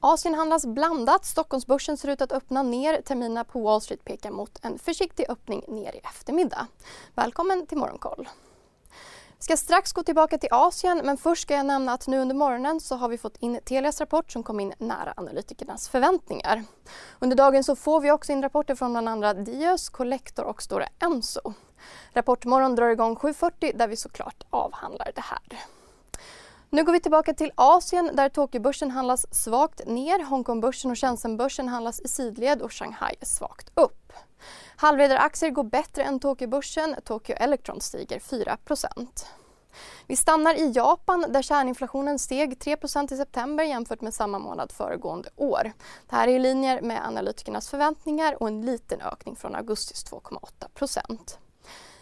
Asien handlas blandat. Stockholmsbörsen ser ut att öppna ner. Terminerna på Wall Street pekar mot en försiktig öppning ner i eftermiddag. Välkommen till Morgonkoll. Vi ska strax gå tillbaka till Asien men först ska jag nämna att nu under morgonen så har vi fått in Telias rapport som kom in nära analytikernas förväntningar. Under dagen så får vi också in rapporter från bland andra Diös, Collector och Stora Enso. Rapportmorgon drar igång 7.40 där vi såklart avhandlar det här. Nu går vi tillbaka till Asien där Tokyobörsen handlas svagt ner. Hongkongbörsen och Shenzhenbörsen handlas i sidled och Shanghai är svagt upp. Halvledaraktier går bättre än Tokyobörsen. Tokyo Electron stiger 4% vi stannar i Japan där kärninflationen steg 3% i september jämfört med samma månad föregående år. Det här är i linje med analytikernas förväntningar och en liten ökning från augustis 2,8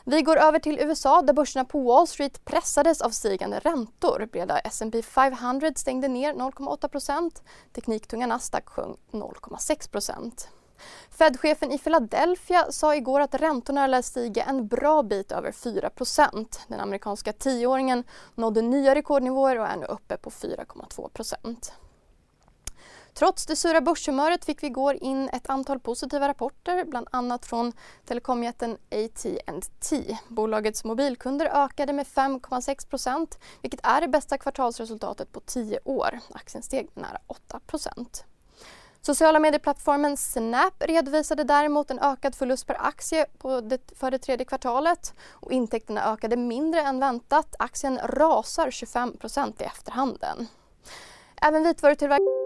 vi går över till USA där börserna på Wall Street pressades av stigande räntor. Breda S&P 500 stängde ner 0,8% Tekniktunga Nasdaq sjönk 0,6 Fed-chefen i Philadelphia sa igår att räntorna lär stiga en bra bit över 4% Den amerikanska tioåringen nådde nya rekordnivåer och är nu uppe på 4,2 Trots det sura börshumöret fick vi igår in ett antal positiva rapporter, bland annat från telekomjätten AT&T. Bolagets mobilkunder ökade med 5,6% vilket är det bästa kvartalsresultatet på 10 år. Aktien steg med nära 8% Sociala medieplattformen Snap redovisade däremot en ökad förlust per aktie det, för det tredje kvartalet och intäkterna ökade mindre än väntat. Aktien rasar 25% i efterhanden. Även vitvarutillverkare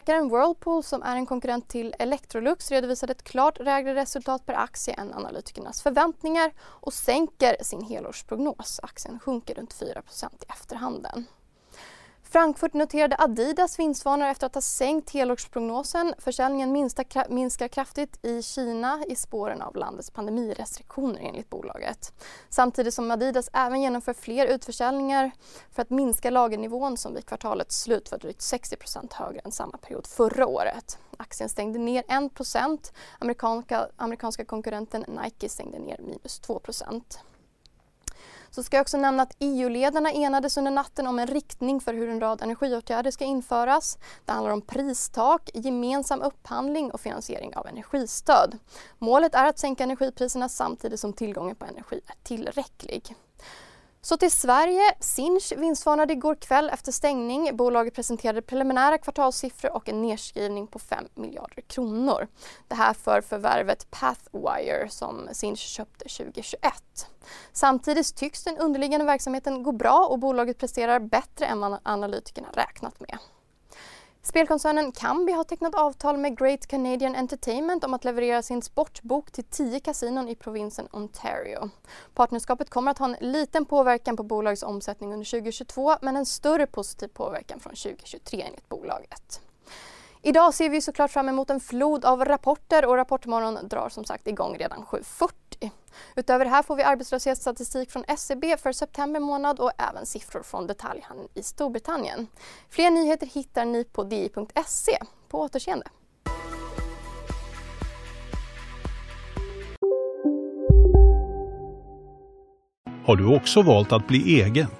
Läkaren Whirlpool som är en konkurrent till Electrolux redovisade ett klart lägre resultat per aktie än analytikernas förväntningar och sänker sin helårsprognos. Aktien sjunker runt 4% i efterhanden. Frankfurt noterade Adidas vinstvarnare efter att ha sänkt helårsprognosen. Försäljningen minskar kraftigt i Kina i spåren av landets pandemirestriktioner enligt bolaget. Samtidigt som Adidas även genomför fler utförsäljningar för att minska lagernivån som vid kvartalets slut var drygt 60% högre än samma period förra året. Aktien stängde ner 1 amerikanska, amerikanska konkurrenten Nike stängde ner minus 2 så ska jag också nämna att EU-ledarna enades under natten om en riktning för hur en rad energiåtgärder ska införas. Det handlar om pristak, gemensam upphandling och finansiering av energistöd. Målet är att sänka energipriserna samtidigt som tillgången på energi är tillräcklig. Så till Sverige. Sinch vinstvarnade igår kväll efter stängning. Bolaget presenterade preliminära kvartalssiffror och en nedskrivning på 5 miljarder kronor. Det här för förvärvet Pathwire som Sinch köpte 2021. Samtidigt tycks den underliggande verksamheten gå bra och bolaget presterar bättre än vad analytikerna räknat med. Spelkoncernen Kambi har tecknat avtal med Great Canadian Entertainment om att leverera sin sportbok till tio kasinon i provinsen Ontario. Partnerskapet kommer att ha en liten påverkan på bolagets omsättning under 2022 men en större positiv påverkan från 2023 enligt bolaget. Idag ser vi såklart fram emot en flod av rapporter och Rapportmorgon drar som sagt igång redan 7.40. Utöver det här får vi arbetslöshetsstatistik från SCB för september månad och även siffror från detaljhandeln i Storbritannien. Fler nyheter hittar ni på di.se. På återseende. Har du också valt att bli egen?